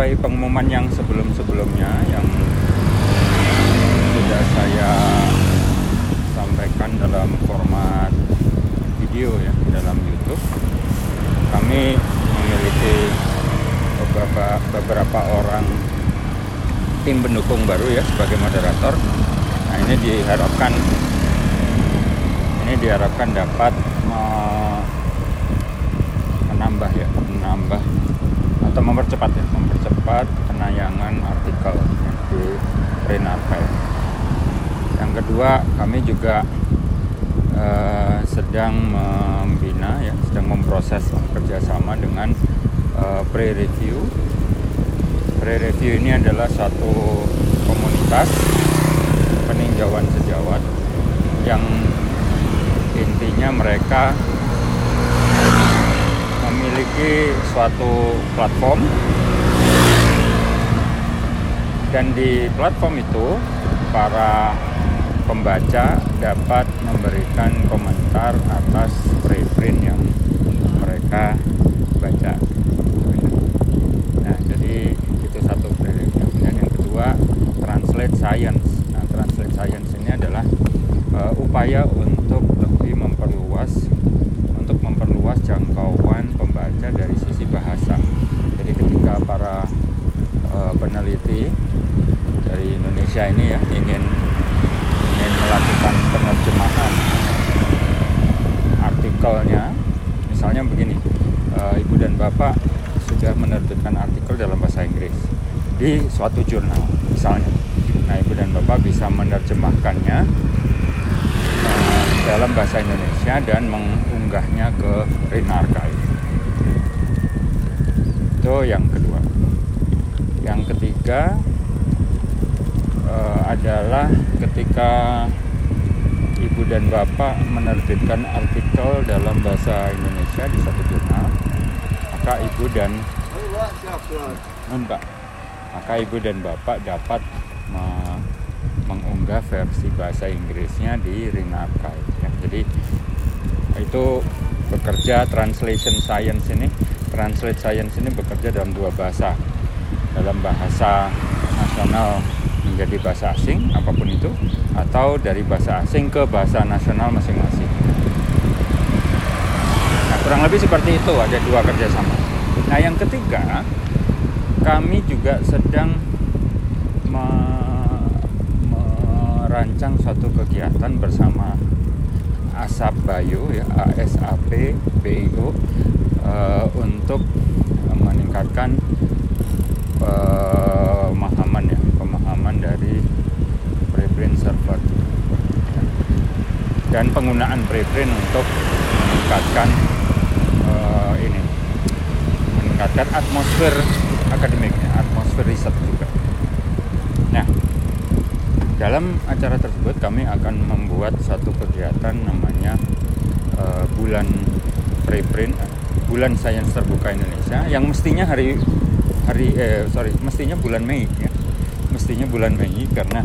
sesuai pengumuman yang sebelum-sebelumnya yang sudah saya sampaikan dalam format video ya dalam YouTube. Kami memiliki beberapa beberapa orang tim pendukung baru ya sebagai moderator. Nah ini diharapkan ini diharapkan dapat menambah ya menambah atau mempercepat ya mempercepat penayangan artikel di Print Archive yang kedua kami juga uh, sedang membina ya sedang memproses kerjasama dengan uh, pre-review. Pre-review ini adalah satu komunitas peninjauan sejawat yang intinya mereka memiliki suatu platform dan di platform itu para pembaca dapat memberikan komentar atas preprint yang mereka baca. Nah, jadi itu satu preprint. Dan yang kedua, translate science. Nah, translate science ini adalah uh, upaya untuk lebih memperluas untuk memperluas jangkauan pembaca dari sisi bahasa. Jadi ketika para uh, peneliti dari Indonesia ini ya ingin ingin melakukan penerjemahan artikelnya misalnya begini uh, ibu dan bapak sudah menerbitkan artikel dalam bahasa Inggris di suatu jurnal misalnya nah ibu dan bapak bisa menerjemahkannya dalam bahasa Indonesia dan mengunggahnya ke Rin Archive itu yang kedua yang ketiga uh, adalah ketika ibu dan bapak menerbitkan artikel dalam bahasa Indonesia di satu jurnal maka ibu dan Mbak, maka ibu dan bapak dapat me mengunggah versi bahasa Inggrisnya di Ring Archive. Jadi itu bekerja translation science ini translate science ini bekerja dalam dua bahasa dalam bahasa nasional menjadi bahasa asing apa pun itu atau dari bahasa asing ke bahasa nasional masing-masing. Nah kurang lebih seperti itu ada dua kerjasama. Nah yang ketiga kami juga sedang me merancang suatu kegiatan bersama Asap Bayu ya ASAP BIO uh, untuk meningkatkan pemahaman ya pemahaman dari preprint server. Dan penggunaan preprint untuk meningkatkan uh, ini meningkatkan atmosfer akademiknya atmosfer riset juga. Nah dalam acara tersebut kami akan membuat satu kegiatan namanya uh, bulan preprint bulan sains terbuka Indonesia yang mestinya hari hari eh sorry mestinya bulan Mei ya. Mestinya bulan Mei karena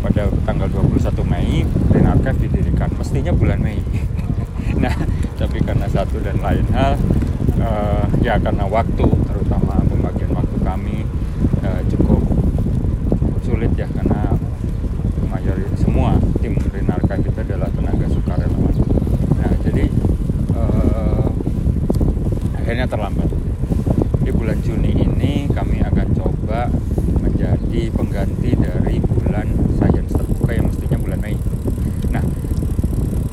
pada tanggal 21 Mei Green Archive didirikan. Mestinya bulan Mei. Nah tapi karena satu dan lain hal uh, ya karena waktu terutama pembagian waktu kami uh, cukup sulit ya karena mayoritas semua tim Green Archive kita adalah tenaga sukarelawan nah jadi uh, akhirnya terlambat di bulan Juni ini kami akan coba menjadi pengganti dari bulan sains terbuka yang mestinya bulan Mei. Nah,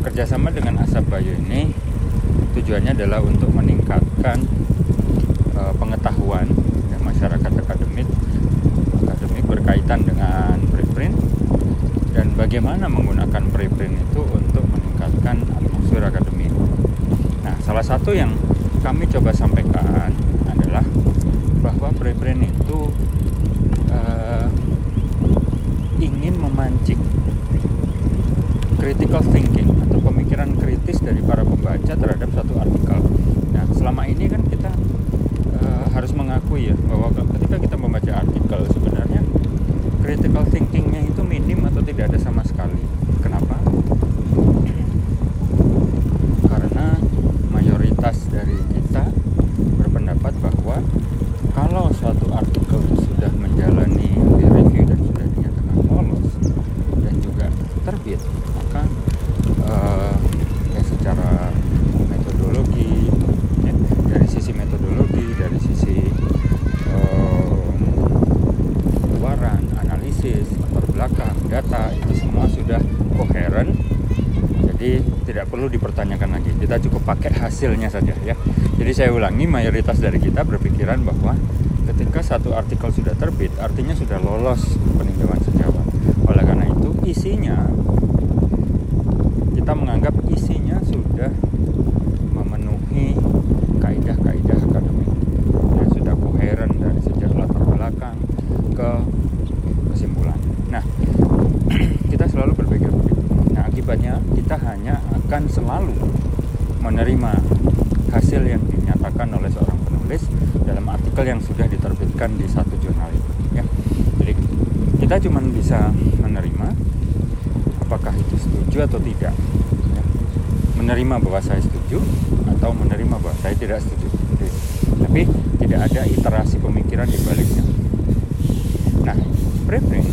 kerjasama dengan Asap Bayu ini tujuannya adalah untuk meningkatkan uh, pengetahuan ya, masyarakat akademik akademik berkaitan dengan preprint dan bagaimana menggunakan preprint itu untuk meningkatkan atmosfer akademik. Nah, salah satu yang kami coba sampaikan adalah bahwa preprint itu uh, ingin memancing critical thinking atau pemikiran kritis dari para pembaca terhadap satu artikel. Nah, selama ini kan kita uh, harus mengakui ya bahwa ketika kita membaca artikel sebenarnya critical thinkingnya itu minim atau tidak ada sama sekali. Kenapa? Karena mayoritas dari kita berpendapat bahwa kalau suatu artikel perlu dipertanyakan lagi. Kita cukup pakai hasilnya saja ya. Jadi saya ulangi mayoritas dari kita berpikiran bahwa ketika satu artikel sudah terbit artinya sudah lolos peninjauan sejawat oleh karena itu isinya kita menganggap isinya sudah memenuhi kaidah-kaidah akademik ya, sudah koheren dari sejak latar belakang ke kesimpulan nah kita selalu berpikir begitu nah akibatnya kita hanya akan selalu menerima hasil yang dinyatakan oleh seorang penulis dalam artikel yang sudah diterbitkan di satu jurnal itu ya. Jadi kita cuma bisa menerima apakah itu setuju atau tidak ya. menerima bahwa saya setuju atau menerima bahwa saya tidak setuju. Jadi, tapi tidak ada iterasi pemikiran di baliknya. Nah preprint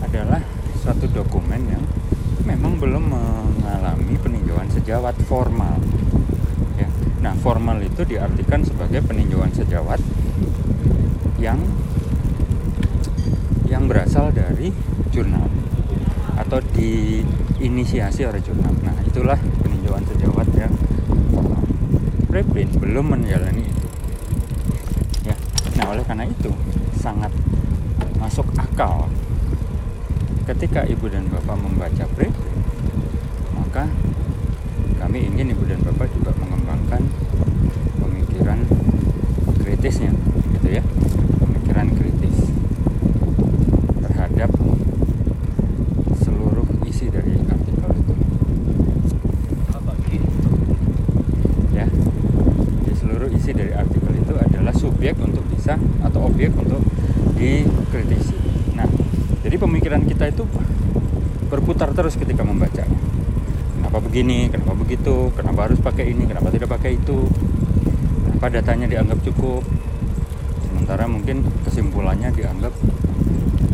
adalah suatu dokumen yang memang belum mengalami peninjauan sejawat formal Nah, formal itu diartikan sebagai peninjauan sejawat yang yang berasal dari jurnal atau diinisiasi oleh jurnal. Nah, itulah peninjauan sejawat yang formal. Preprint belum menjalani itu. Ya. Nah, oleh karena itu sangat masuk akal ketika ibu dan bapak membaca preprint maka kami ingin ibu dan bapak juga mengembangkan pemikiran kritisnya gitu ya. Pemikiran kritis terhadap seluruh isi dari artikel itu. Ya di seluruh isi dari artikel itu adalah subjek untuk bisa atau objek untuk dikritisi jadi pemikiran kita itu berputar terus ketika membacanya kenapa begini, kenapa begitu, kenapa harus pakai ini, kenapa tidak pakai itu, kenapa datanya dianggap cukup, sementara mungkin kesimpulannya dianggap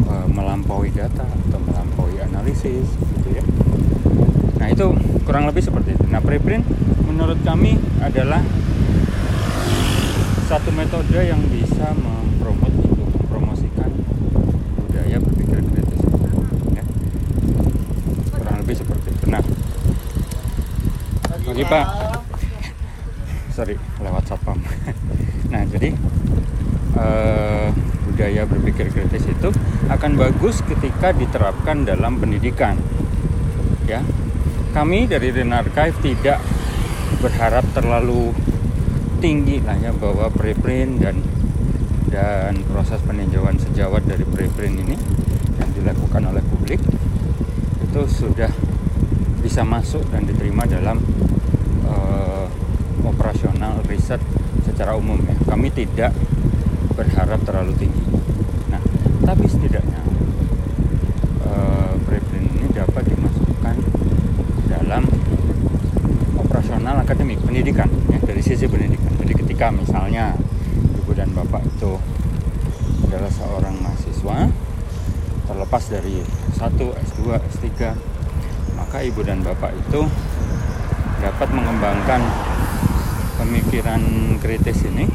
e, melampaui data atau melampaui analisis, gitu ya. Nah itu kurang lebih seperti itu. Nah preprint menurut kami adalah satu metode yang bisa mempromot itu, mempromosikan budaya berpikir kritis. Ya. Kurang lebih seperti itu. Nah, pagi pak. Sorry lewat satpam. Nah jadi uh, budaya berpikir kritis itu akan bagus ketika diterapkan dalam pendidikan. Ya kami dari Ren Archive tidak berharap terlalu tinggi lah ya bahwa preprint dan dan proses peninjauan sejawat dari preprint ini yang dilakukan oleh publik itu sudah bisa masuk dan diterima dalam uh, operasional riset secara umum ya. Kami tidak berharap terlalu tinggi. Nah, tapi setidaknya uh, preprint ini dapat dimasukkan dalam operasional akademik pendidikan ya dari sisi pendidikan. Jadi ketika misalnya ibu dan bapak itu adalah seorang mahasiswa terlepas dari S1, S2, S3 maka ibu dan bapak itu dapat mengembangkan pemikiran kritis ini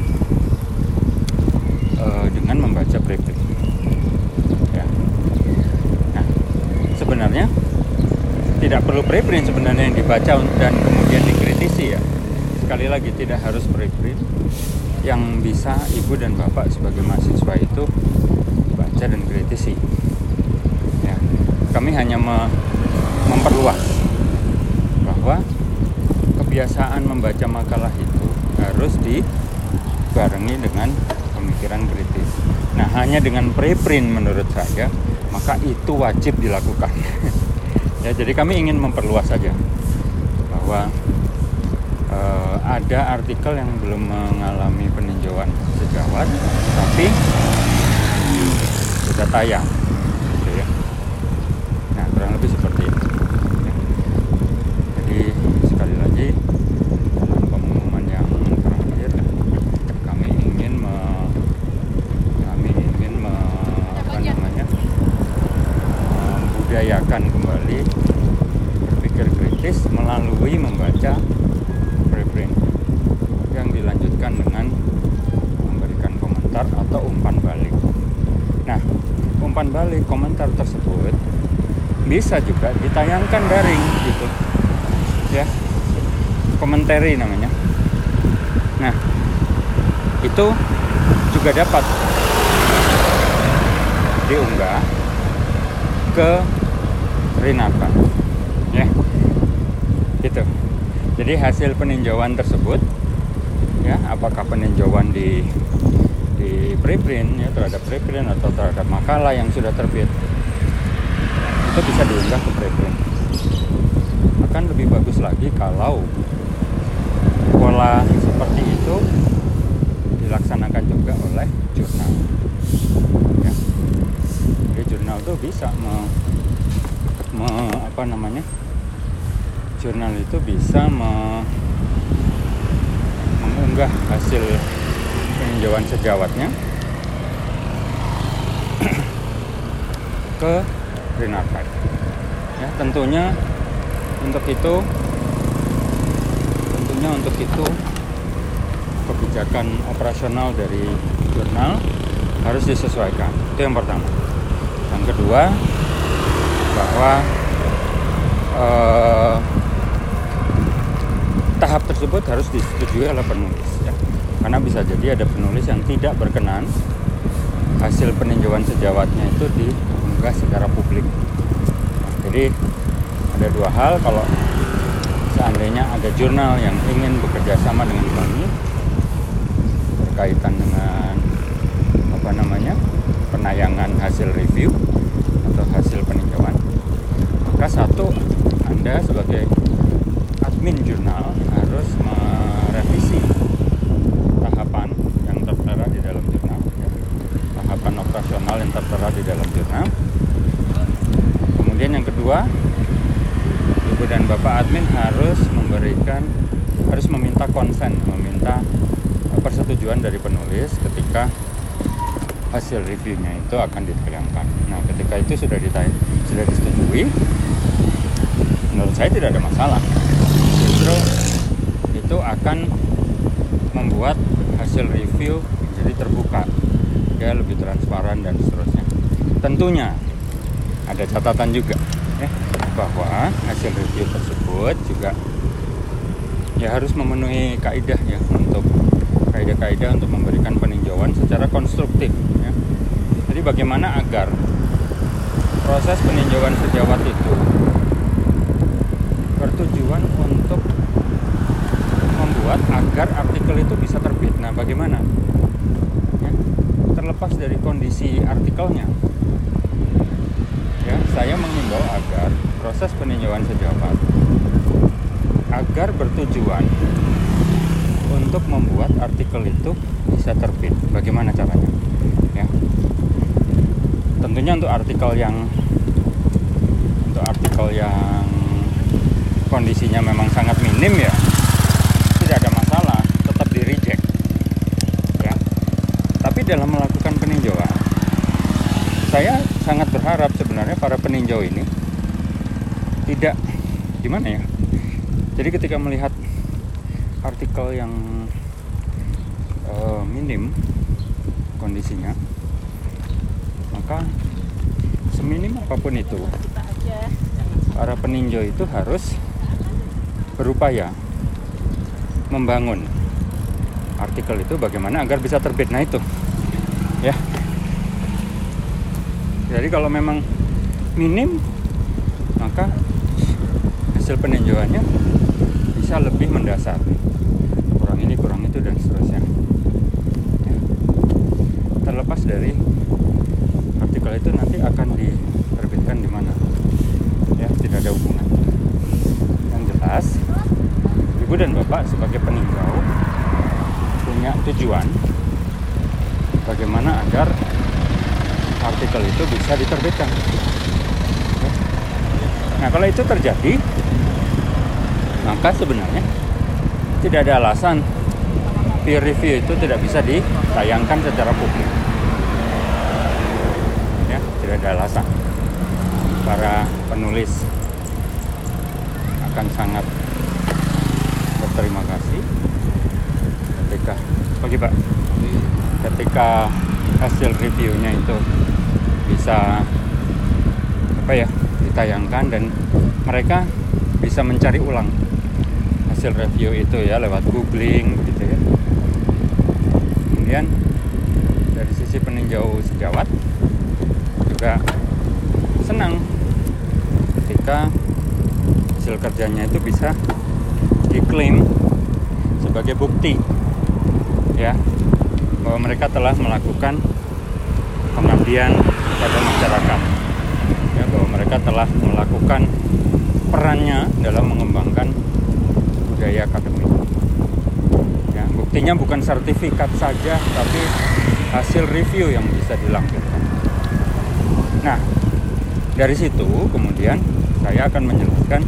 uh, dengan membaca preprint. Ya. Nah, sebenarnya tidak perlu preprint sebenarnya yang dibaca dan kemudian dikritisi ya. Sekali lagi tidak harus preprint yang bisa ibu dan bapak sebagai mahasiswa itu baca dan kritisi. Ya. Kami hanya me memperluas bahwa kebiasaan membaca makalah itu harus dibarengi dengan pemikiran kritis. Nah, hanya dengan preprint menurut saya, maka itu wajib dilakukan. ya, jadi kami ingin memperluas saja bahwa uh, ada artikel yang belum mengalami peninjauan sejawat, tapi sudah tayang. Gitu ya. Nah, kurang lebih seperti itu. membudayakan kembali berpikir kritis melalui membaca preprint yang dilanjutkan dengan memberikan komentar atau umpan balik. Nah, umpan balik komentar tersebut bisa juga ditayangkan daring gitu. Ya. Komentari namanya. Nah itu juga dapat diunggah ke Rinata ya. Gitu. Jadi hasil peninjauan tersebut ya apakah peninjauan di di preprint ya terhadap preprint atau terhadap makalah yang sudah terbit itu bisa diunggah ke preprint akan lebih bagus lagi kalau pola seperti itu dilaksanakan juga oleh jurnal. Ya. jadi jurnal itu bisa me, me, apa namanya? Jurnal itu bisa me, mengunggah hasil peninjauan sejawatnya. Ke Green Archive. Ya, tentunya untuk itu tentunya untuk itu kebijakan operasional dari jurnal harus disesuaikan. Itu yang pertama. Yang kedua bahwa eh, tahap tersebut harus disetujui oleh penulis ya. Karena bisa jadi ada penulis yang tidak berkenan hasil peninjauan sejawatnya itu secara publik. Jadi ada dua hal kalau seandainya ada jurnal yang ingin bekerja sama dengan kami berkaitan dengan apa namanya penayangan hasil review atau hasil peninjauan maka satu anda sebagai admin jurnal harus merevisi tahapan yang tertera di dalam jurnal ya. tahapan operasional yang tertera di dalam jurnal kemudian yang kedua ibu dan bapak admin harus memberikan harus meminta konsen meminta persetujuan dari penulis ketika hasil reviewnya itu akan ditayangkan. Nah, ketika itu sudah ditayang, sudah disetujui, menurut saya tidak ada masalah. Justru itu akan membuat hasil review menjadi terbuka, ya lebih transparan dan seterusnya. Tentunya ada catatan juga, ya, bahwa hasil review tersebut juga ya harus memenuhi kaidah ya untuk kaidah-kaidah untuk memberikan peninjauan secara konstruktif. Jadi bagaimana agar proses peninjauan sejawat itu bertujuan untuk membuat agar artikel itu bisa terbit. Nah, bagaimana? Ya, terlepas dari kondisi artikelnya, ya, saya mengimbau agar proses peninjauan sejawat agar bertujuan untuk membuat artikel itu bisa terbit. Bagaimana caranya? Ya. Tentunya untuk artikel yang untuk artikel yang kondisinya memang sangat minim ya tidak ada masalah, tetap di reject. Ya. Tapi dalam melakukan peninjauan saya sangat berharap sebenarnya para peninjau ini tidak gimana ya. Jadi ketika melihat artikel yang uh, minim kondisinya maka seminim apa pun itu para peninjau itu harus berupaya membangun artikel itu bagaimana agar bisa terbit. Nah itu. Ya. Jadi kalau memang minim maka hasil peninjauannya bisa lebih mendasar. Ini kurang itu dan seterusnya. Ya. terlepas dari itu nanti akan diterbitkan di mana? Ya tidak ada hubungan. Yang jelas ibu dan bapak sebagai peninjau punya tujuan bagaimana agar artikel itu bisa diterbitkan. Nah kalau itu terjadi maka sebenarnya tidak ada alasan peer review itu tidak bisa ditayangkan secara publik. Ada alasan. Para penulis. Akan sangat berterima kasih. Ketika pagi Pak. Ketika hasil reviewnya itu bisa apa ya ditayangkan dan mereka bisa mencari ulang hasil review itu ya lewat googling gitu ya. Kemudian dari sisi peninjau sejawat juga senang ketika hasil kerjanya itu bisa diklaim sebagai bukti ya bahwa mereka telah melakukan pengabdian pada masyarakat ya bahwa mereka telah melakukan perannya dalam mengembangkan budaya akademik. Ya, buktinya bukan sertifikat saja, tapi hasil review yang bisa dilampirkan. Nah, dari situ kemudian saya akan menjelaskan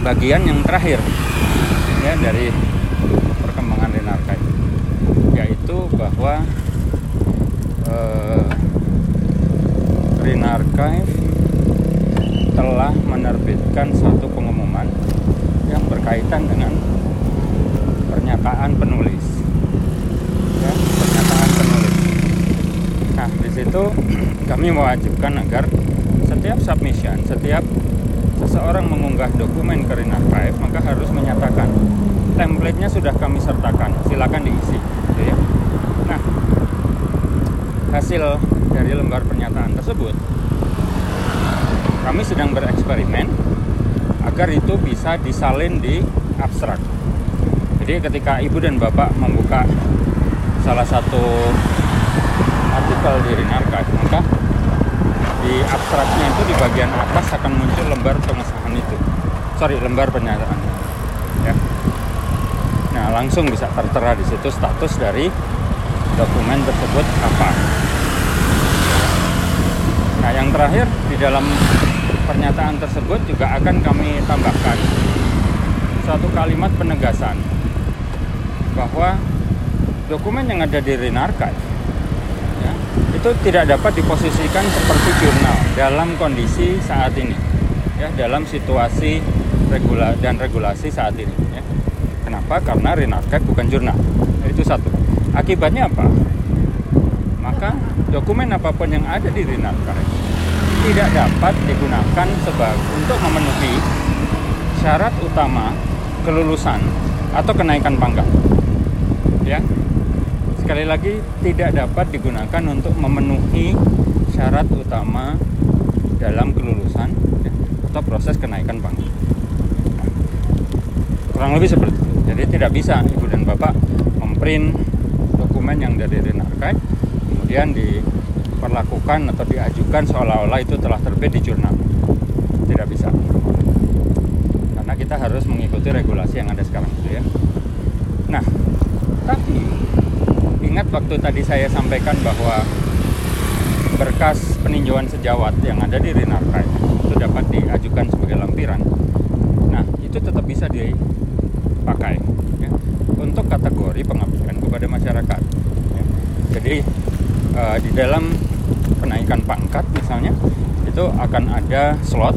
bagian yang terakhir ya dari perkembangan Renarkai yaitu bahwa eh, telah menerbitkan suatu pengumuman yang berkaitan dengan pernyataan penulis. Ya, pernyataan penulis. Nah, di situ kami mewajibkan agar setiap submission, setiap seseorang mengunggah dokumen ke Archive, maka harus menyatakan template-nya sudah kami sertakan, silakan diisi. Gitu ya. Nah, hasil dari lembar pernyataan tersebut kami sedang bereksperimen agar itu bisa disalin di abstrak. Jadi ketika ibu dan bapak membuka salah satu artikel di Rinarka, maka di abstraknya itu di bagian atas akan muncul lembar pengesahan itu. Sorry, lembar pernyataan. Ya. Nah, langsung bisa tertera di situ status dari dokumen tersebut apa. Nah, yang terakhir di dalam pernyataan tersebut juga akan kami tambahkan suatu kalimat penegasan bahwa dokumen yang ada di Renarkai ya, itu tidak dapat diposisikan seperti jurnal dalam kondisi saat ini ya dalam situasi regula dan regulasi saat ini ya. Kenapa? Karena Renarkai bukan jurnal. Itu satu. Akibatnya apa? Maka dokumen apa pun yang ada di Renarkai tidak dapat digunakan sebagai untuk memenuhi syarat utama kelulusan atau kenaikan pangkat. Ya. Sekali lagi tidak dapat digunakan untuk memenuhi syarat utama dalam kelulusan atau proses kenaikan pangkat. kurang lebih seperti itu. Jadi tidak bisa ibu dan bapak memprint dokumen yang dari Renarkai kemudian di diperlakukan atau diajukan seolah-olah itu telah terbit di jurnal. Tidak bisa. Karena kita harus mengikuti regulasi yang ada sekarang gitu ya. Nah, tapi ingat waktu tadi saya sampaikan bahwa berkas peninjauan sejawat yang ada di Rinarkai itu dapat diajukan sebagai lampiran. Nah, itu tetap bisa dipakai ya, untuk kategori pengabdian kepada masyarakat. Ya. Jadi uh, di dalam kenaikan pangkat misalnya itu akan ada slot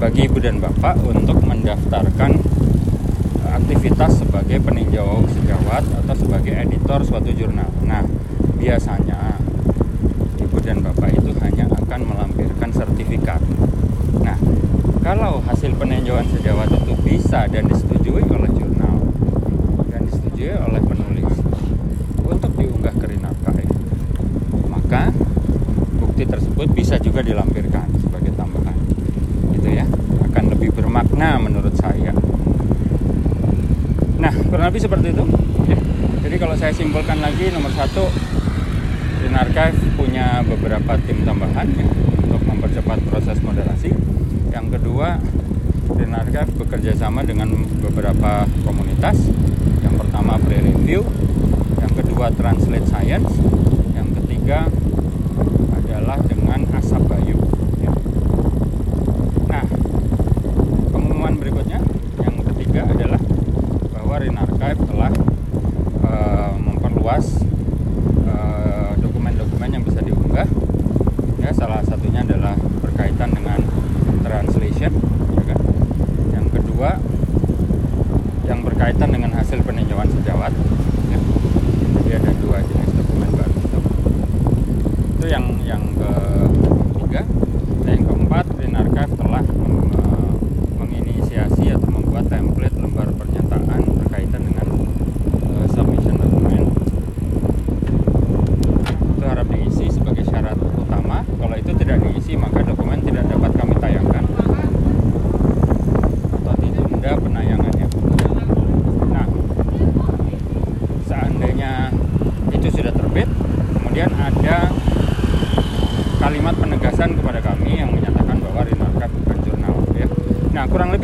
bagi ibu dan bapak untuk mendaftarkan aktivitas sebagai peninjau sejawat atau sebagai editor suatu jurnal. Nah, biasanya ibu dan bapak itu hanya akan melampirkan sertifikat. Nah, kalau hasil peninjauan sejawat itu bisa dan disetujui oleh jurnal dan disetujui oleh penulis untuk diunggah ke Rinakai, maka bukti tersebut bisa juga dilampirkan sebagai tambahan gitu ya akan lebih bermakna menurut saya nah kurang lebih seperti itu. Jadi kalau saya simpulkan lagi nomor satu Green Archive punya beberapa tim tambahan ya, untuk mempercepat proses moderasi. Yang kedua Green Archive bekerja sama dengan beberapa komunitas. Yang pertama pre-review. Yang kedua translate science. Yang ketiga adalah dengan asap bayu. Ya. Nah, pengumuman berikutnya yang ketiga adalah bahwa Renarchive telah uh, memperluas eh, dokumen-dokumen uh, yang bisa diunggah. Ya, salah satunya adalah berkaitan dengan translation, ya kan? Yang kedua yang berkaitan dengan hasil peninjauan sejawat. Ya. Jadi ada dua jenis dokumen baru itu yang yang ketiga dan yang keempat Green Archive telah menginisiasi atau membuat template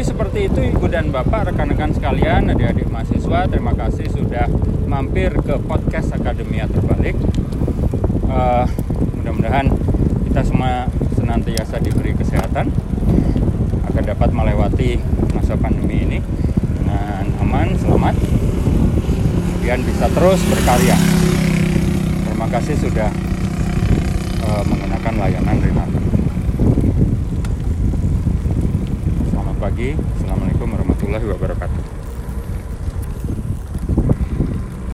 seperti itu Ibu dan Bapak, rekan-rekan sekalian, adik-adik mahasiswa, terima kasih sudah mampir ke podcast Akademia Terbalik. Uh, mudah-mudahan kita semua senantiasa diberi kesehatan agar dapat melewati masa pandemi ini dengan aman, selamat, kemudian bisa terus berkarya. Terima kasih sudah uh, menggunakan layanan Renata. pagi. Assalamualaikum warahmatullahi wabarakatuh.